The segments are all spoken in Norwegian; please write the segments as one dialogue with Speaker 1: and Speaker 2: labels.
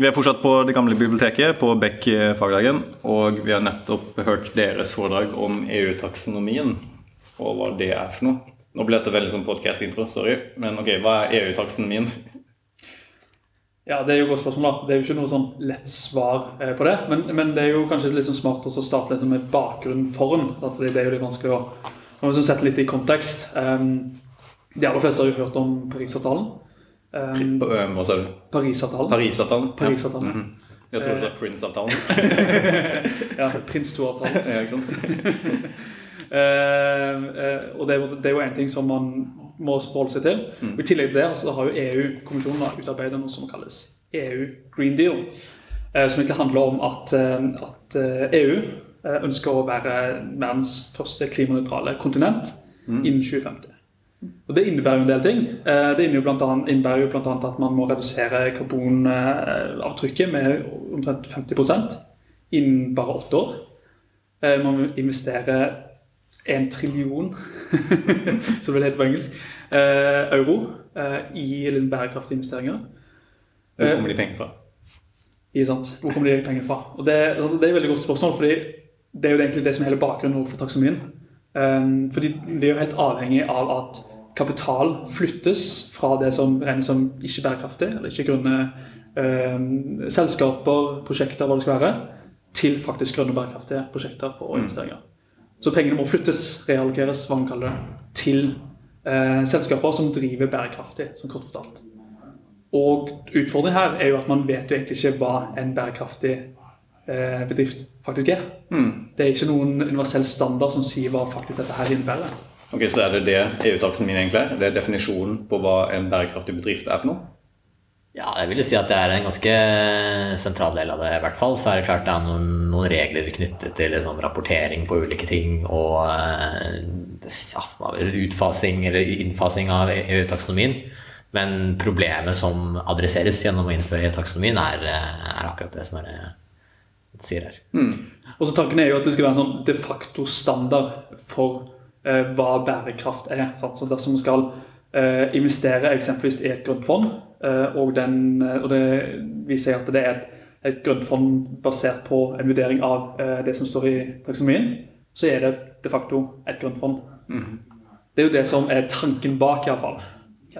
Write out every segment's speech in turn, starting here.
Speaker 1: Vi er fortsatt på det gamle biblioteket på Beck fagdagen, og vi har nettopp hørt deres foredrag om EU-taksonomien og hva det er for noe. Nå ble dette veldig sånn podkast-intro, sorry, men ok, hva er EU-taksonomien?
Speaker 2: Ja, Det er jo et godt spørsmål. da. Det er jo ikke noe sånn lett svar eh, på det. Men, men det er jo kanskje litt sånn smart å starte litt med bakgrunnen for den. fordi det er jo litt vanskelig å liksom sette litt i kontekst. Um, de aller fleste har jo hørt om Parisavtalen. Um,
Speaker 1: Hva sa du?
Speaker 2: Parisavtalen.
Speaker 1: Parisavtalen?
Speaker 2: Parisavtalen.
Speaker 1: Ja. Mhm. Jeg tror det er Prince-avtalen.
Speaker 2: ja, prins 2-avtalen.
Speaker 1: ja, ikke sant?
Speaker 2: Uh, uh, og det er, jo, det er jo en ting som man må forholde seg til.
Speaker 1: Mm.
Speaker 2: I tillegg til det så har jo EU-kommisjonen utarbeidet noe som kalles EU Green Deal. Uh, som egentlig handler om at, at EU ønsker å være verdens første klimanøytrale kontinent
Speaker 1: Mm.
Speaker 2: innen 2050. Og Det innebærer jo en del ting. Det innebærer, jo bl.a. at man må redusere karbonavtrykket med omtrent 50% innen bare åtte år. Man må investere en trillion, som det heter på engelsk, euro i bærekraftige investeringer.
Speaker 1: Hvor kommer de pengene fra?
Speaker 2: Ikke sant? Hvor kommer de pengene fra? Og det, det er et veldig godt spørsmål, fordi det er jo egentlig det som er hele bakgrunnen for taksonomien. Fordi vi er jo helt avhengig av at kapital flyttes fra det som regnes som ikke bærekraftig, eller ikke grønne eh, selskaper, prosjekter, hva det skal være, til faktisk grønne bærekraftige prosjekter og investeringer. Så pengene må flyttes, reallokeres, hva man kaller det, til eh, selskaper som driver bærekraftig, som kort fortalt. Og utfordringen her er jo at man vet jo egentlig ikke hva en bærekraftig eh, bedrift faktisk er.
Speaker 1: Mm.
Speaker 2: Det er ikke noen universell standard som sier hva faktisk dette her innebærer.
Speaker 1: Ok, Så er det det EU-taksonomien egentlig er? Det er definisjonen på hva en bærekraftig bedrift er for noe?
Speaker 3: Ja, jeg vil si at det er en ganske sentral del av det. i hvert fall. Så er det klart det er noen, noen regler knyttet til liksom, rapportering på ulike ting og ja, utfasing eller innfasing av EU-taksonomien. Men problemet som adresseres gjennom å innføre EU-taksonomien, er, er, akkurat det Snorre sier her.
Speaker 1: Mm.
Speaker 2: Og så Tanken er jo at det skal være en sånn de facto standard for eh, hva bærekraft er. Sant? Så Dersom vi skal eh, investere eksempelvis i et grønt fond, eh, og, den, og det viser at det er et, et grønt fond basert på en vurdering av eh, det som står i taksonomien, så er det de facto et grønt fond.
Speaker 1: Mm.
Speaker 2: Det er jo det som er tanken bak, iallfall.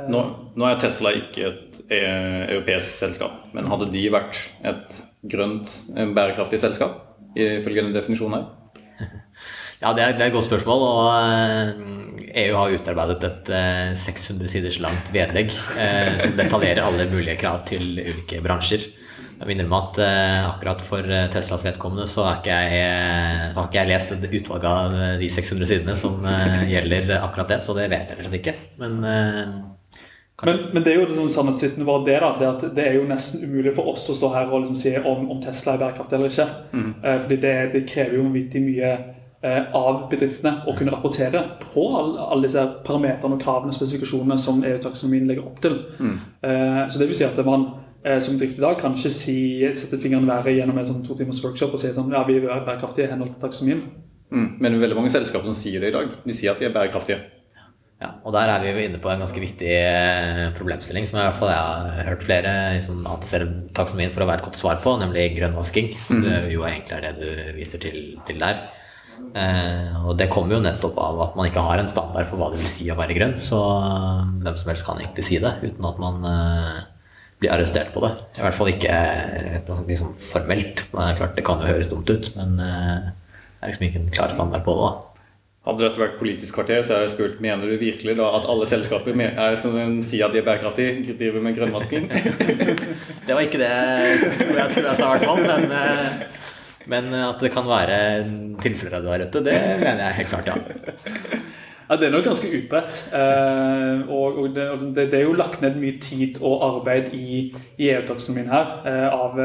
Speaker 1: Nå, nå er Tesla ikke et eh, europeisk selskap, men hadde de vært et grønt, bærekraftig selskap, ifølge den definisjonen her?
Speaker 3: Ja, det er, det er et godt spørsmål. og EU har utarbeidet et 600 siders langt vedlegg eh, som detaljerer alle mulige krav til ulike bransjer. Jeg minner om at eh, akkurat for Teslas vedkommende så har ikke jeg, har ikke jeg lest et utvalg av de 600 sidene som eh, gjelder akkurat det, så det vet jeg rett ikke. Men
Speaker 2: men, men, det er jo liksom sannhetsvitnet bare det. da, det, at det er jo nesten umulig for oss å stå her og liksom si om, om Tesla er bærekraftig eller ikke.
Speaker 1: Mm.
Speaker 2: Eh, fordi det, det, krever jo vanvittig mye eh, av bedriftene å kunne rapportere på alle, alle disse parameterne og kravene og spesifikasjonene som EU-taksonomien legger opp til.
Speaker 1: Mm.
Speaker 2: Eh, så det vil si at man eh, som bedrift i dag kan ikke si, sette fingeren i været gjennom en sånn to timers workshop og si sånn, ja, vi er bærekraftige i henhold til taksonomien.
Speaker 1: Mm. Men veldig mange selskaper som sier det i dag. De sier at de er bærekraftige.
Speaker 3: Ja, og der er vi jo inne på en ganske viktig eh, problemstilling som jeg, i hvert fall jeg har hørt flere liksom, anser taksonomien for å være et godt svar på, nemlig grønnvasking. Mm. Det jo egentlig er det du viser til, til der. Eh, og det kommer jo nettopp av at man ikke har en standard for hva det vil si å være grønn. Så hvem som helst kan egentlig si det uten at man eh, blir arrestert på det. I hvert fall ikke liksom, formelt. Men det er klart det kan jo høres dumt ut, men det er liksom ikke en klar standard på det. da.
Speaker 1: Hadde dette vært Politisk kvarter, så hadde jeg spurt mener du virkelig da at alle selskaper er, som sier at de er bærekraftige, driver med grønnvasking?
Speaker 3: det var ikke det jeg tror jeg, tror jeg sa, i hvert fall. Men, men, at det kan være tilfeller der ute, det mener jeg helt klart, ja.
Speaker 2: Ja, Det er nok ganske utbredt. Og, det, det, er jo lagt ned mye tid og arbeid i, i EU-taksonomien her av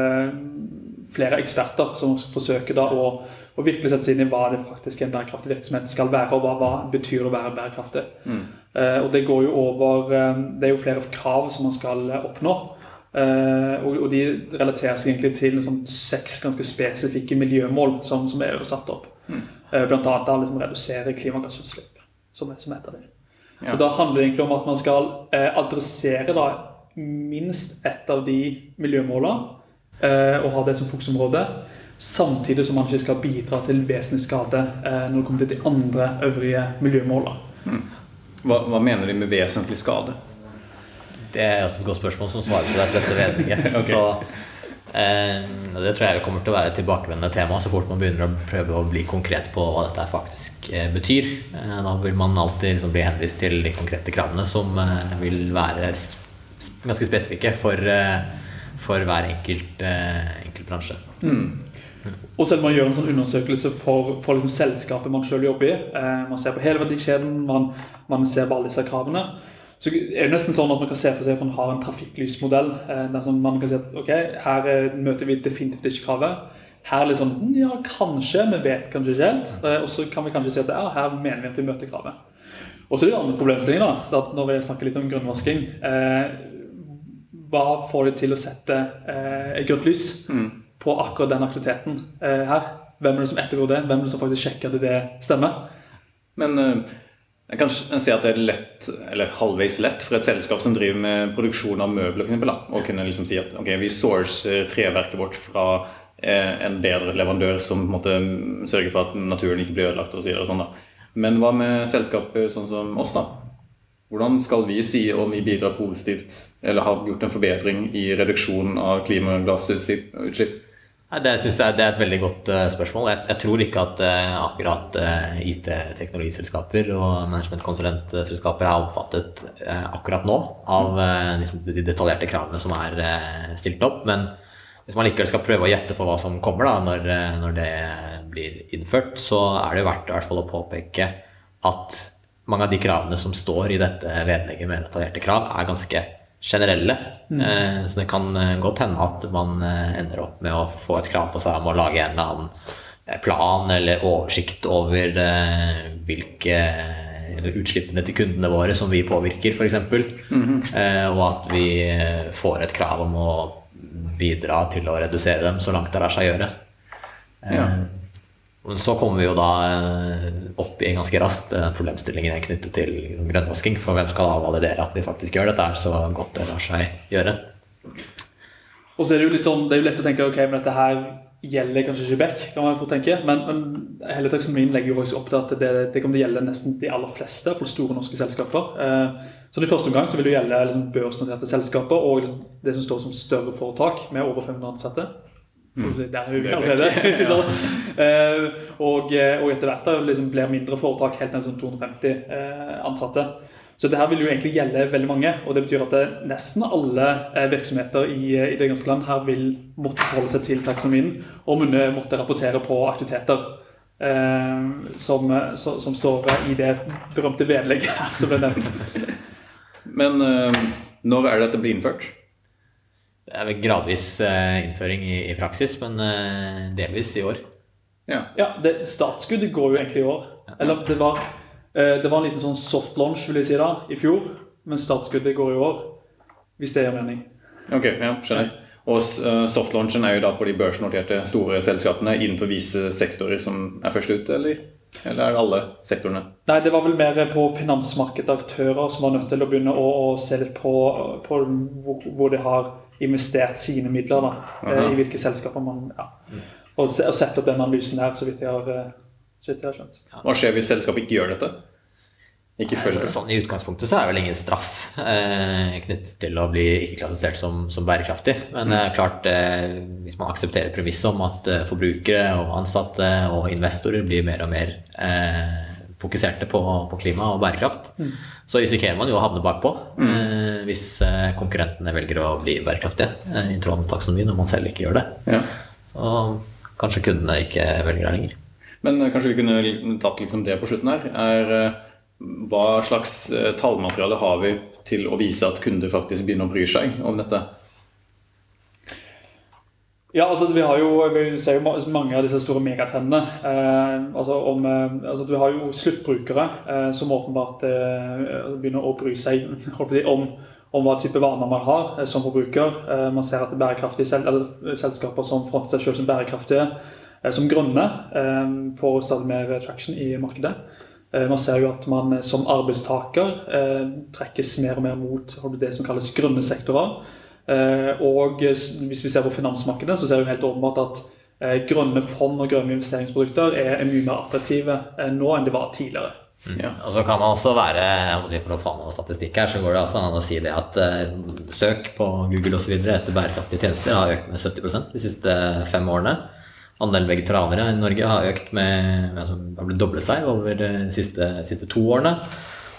Speaker 2: flere eksperter som forsøker da å å, virkelig sette seg inn i hva det faktisk en bærekraftig virksomhet skal være, og hva, hva betyr å være bærekraftig.
Speaker 1: Mm.
Speaker 2: Eh, og Det går jo over, um, det er jo flere krav som man skal oppnå. Uh, og, og, De relaterer seg egentlig til sånn, seks ganske spesifikke miljømål som, som er satt opp.
Speaker 1: Mm.
Speaker 2: Uh, blant annet å liksom, redusere klimagassutslipp, som, som heter det.
Speaker 1: Ja.
Speaker 2: Så Da handler det egentlig om at man skal adressere da, minst ett av de miljømålene eh, og ha det som fokusområde. Samtidig som man ikke skal bidra til vesentlig skade eh, når det kommer til de andre øvrige miljømålene.
Speaker 1: Hva, hva mener de med vesentlig skade?
Speaker 3: Det er også et godt spørsmål som svares på dette vedlegget.
Speaker 1: Ok.
Speaker 3: Så eh, det tror jeg kommer til å være et tilbakevendende tema så fort man begynner å prøve å bli konkret på hva dette faktisk eh, betyr. Eh, da vil man alltid liksom bli henvist til de konkrete kravene som eh, vil være ganske spesifikke for, eh, for hver enkelt, eh, enkelt bransje.
Speaker 2: Og selv om man gjør en sånn undersøkelse for, for liksom selskapet man selv jobber i, eh, man ser på hele verdikjeden, man, man ser på alle disse kravene, så er det nesten sånn at man kan se for seg at man har en trafikklysmodell. Eh, der som man kan si at ok, her eh, møter vi definitivt ikke kravet. Her er sånn, «Mm, ja, kanskje, vi vet kanskje ikke helt. Eh, og så kan vi kanskje si at ja, her mener vi at vi møter kravet. Og så er det andre problemstillinger da, så at når vi snakker litt om grønnvasking. Eh, hva får det til å sette eh, grønt lys på akkurat den aktiviteten eh, her? Hvem er det som ettergår det? Hvem er det som faktisk sjekker at det stemmer?
Speaker 1: Men eh, jeg kan si at det er lett, eller halvveis lett for et selskap som driver med produksjon av møbler, da, å kunne liksom si at ok, vi sourcer treverket vårt fra eh, en bedre leverandør som måte sørger for at naturen ikke blir ødelagt osv. Sånn, da. Men hva med selskaper sånn som oss, da? Hvordan skal vi si om vi bidrar positivt eller har gjort en forbedring i reduksjon av klimagassutslipp?
Speaker 3: Det synes jeg det er et veldig godt eh, spørsmål. Jeg, jeg tror ikke at eh, akkurat eh, IT-teknologiselskaper og managementkonsulentselskaper er omfattet akkurat nå av de detaljerte kravene som er stilt opp. Men hvis man likevel skal prøve å gjette på hva som kommer da, når, når det blir innført, så er det verdt i hvert fall å påpeke at mange av de kravene som står i dette vedlegget med detaljerte krav, er ganske generelle. Eh, så det kan eh, godt hende at man eh, ender opp med å få et krav på seg om å lage en eller annen plan eller oversikt over eh, hvilke utslippene til kundene våre som vi påvirker, f.eks. eh, og at vi får et krav om å bidra til å redusere dem så langt det lar seg gjøre.
Speaker 1: Ja.
Speaker 3: Så kommer vi jo da eh, opp i ganske raskt den problemstillingen knyttet til grønnvasking. For hvem skal da validere at vi faktisk gjør dette her så godt det lar seg gjøre?
Speaker 2: Og så er det jo litt sånn, det er jo lett å tenke ok, men dette her gjelder kanskje ikke Beck, kan man fort tenke. Men, men hele taksonomien legger jo faktisk opp til at det, det kommer til å gjelde nesten de aller fleste for store norske selskaper. Eh, så i første omgang så vil det gjelde liksom, børsnoterte selskaper og det som står som større foretak med over 500 ansatte. Og Der er vi allerede. ja. Eh, og, eh, og etter hvert da liksom blir mindre foretak helt ned til sånn 250 eh, ansatte. Så det her vil jo egentlig gjelde veldig mange, og det betyr at det, nesten alle eh, virksomheter i, eh, i det ganske land her vil måtte forholde seg til taksonomien og munne måtte rapportere på aktiviteter eh, som, eh, som står i det berømte vedlegget her som ble nevnt.
Speaker 1: Men eh, når er det dette blir innført?
Speaker 3: Det er vel gradvis eh, innføring i, i praksis, men eh, delvis i år.
Speaker 1: Ja.
Speaker 2: Ja, det, startskuddet går jo egentlig i år. Eller det var, eh, det var en liten sånn soft launch vil jeg si da, i fjor, men startskuddet går i år. Hvis det gir mening.
Speaker 1: Ok, ja, skjønner. Og uh, softlaunchen er jo da på de børsnoterte store selskapene innenfor visse sektorer som er først ute, eller? Eller er det alle sektorene?
Speaker 2: Nei, det var vel mer på finansmarkedaktører som var nødt til å begynne å, å se litt på, på hvor, hvor de har investert sine midler. da, eh, I hvilke selskaper man ja. Og, se, og sette opp den analysen der, så vidt jeg har, eh, så vidt jeg har skjønt.
Speaker 1: Hva skjer hvis selskapet ikke gjør dette? Ikke følger det?
Speaker 3: sånn I utgangspunktet så er det vel ingen straff eh, knyttet til å bli ikke klassifisert som, som bærekraftig. Men det er klart, eh, hvis man aksepterer premisset om at eh, forbrukere og ansatte og investorer blir mer og mer eh, fokuserte på, på klima og bærekraft, så risikerer man jo å havne bakpå eh, hvis eh, konkurrentene velger å bli bærekraftige eh, i tråd med taksonomien når man selv ikke gjør det.
Speaker 1: Ja.
Speaker 3: Så kanskje kundene ikke velger det lenger.
Speaker 1: Men eh, kanskje vi kunne tatt liksom det på slutten her. Er, eh, hva slags tallmateriale har vi til å vise at kunder faktisk begynner å bry seg om dette?
Speaker 2: Ja, altså vi jo, vi ser jo mange av disse store megatrendene. Eh, altså om, eh, altså Du har jo sluttbrukere eh, som åpenbart eh, begynner å bry seg om, om hva type vaner man har eh, som forbruker. Eh, man ser at bærekraftige sel selskaper som fronter seg selv som bærekraftige, som grønne, får stadig mer traction i markedet. Man ser jo at man som arbeidstaker trekkes mer og mer mot det som kalles grønne sektorer. Eh, Og hvis vi ser på finansmarkedet, så ser vi helt åpenbart at eh, grønne fond og grønne investeringsprodukter er mye mer attraktive eh, nå enn det var tidligere.
Speaker 1: Ja.
Speaker 3: Og så kan man også være, jeg må si For å få noe statistikk her, så går det altså an å si det at uh, søk på Google osv. etter bærekraftige tjenester har økt med 70% de siste fem årene. Andelen vegetarianere i Norge har økt med, altså, har blitt doblet seg over de siste, siste to årene.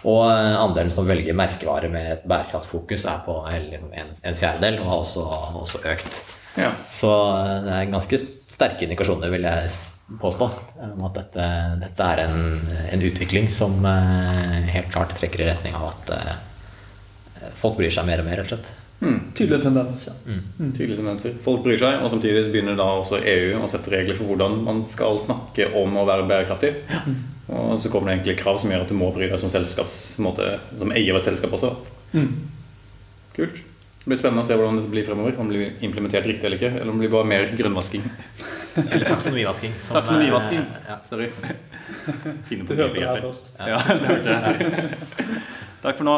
Speaker 3: Og eh, andelen som velger merkevare med et bærekraftfokus er på liksom, en, en fjerdedel, og har også, også økt.
Speaker 1: Ja.
Speaker 3: Så eh, det er ganske sterke indikasjoner, vil jeg påstå, om at dette, dette er en, en utvikling som eh, helt klart trekker i retning av at folk bryr seg mer og mer, rett og slett.
Speaker 2: Tydelig tendens. ja.
Speaker 1: Tydelige tendenser. Folk bryr seg, og samtidig begynner da også EU å sette regler for hvordan man skal snakke om å være bærekraftig. Og så kommer det egentlig krav som gjør at du må bry deg som, på måte, som eier av et selskap også. Kult. Det blir spennende å se hvordan dette blir fremover. Om det blir implementert riktig eller ikke. Eller om det blir bare mer grønnvasking.
Speaker 3: Eller taksonomivasking.
Speaker 1: Taksonomivasking.
Speaker 3: eh, ja.
Speaker 1: Sorry. Fine
Speaker 2: Du hørte det her først.
Speaker 1: Ja, det hørte jeg. Takk for nå.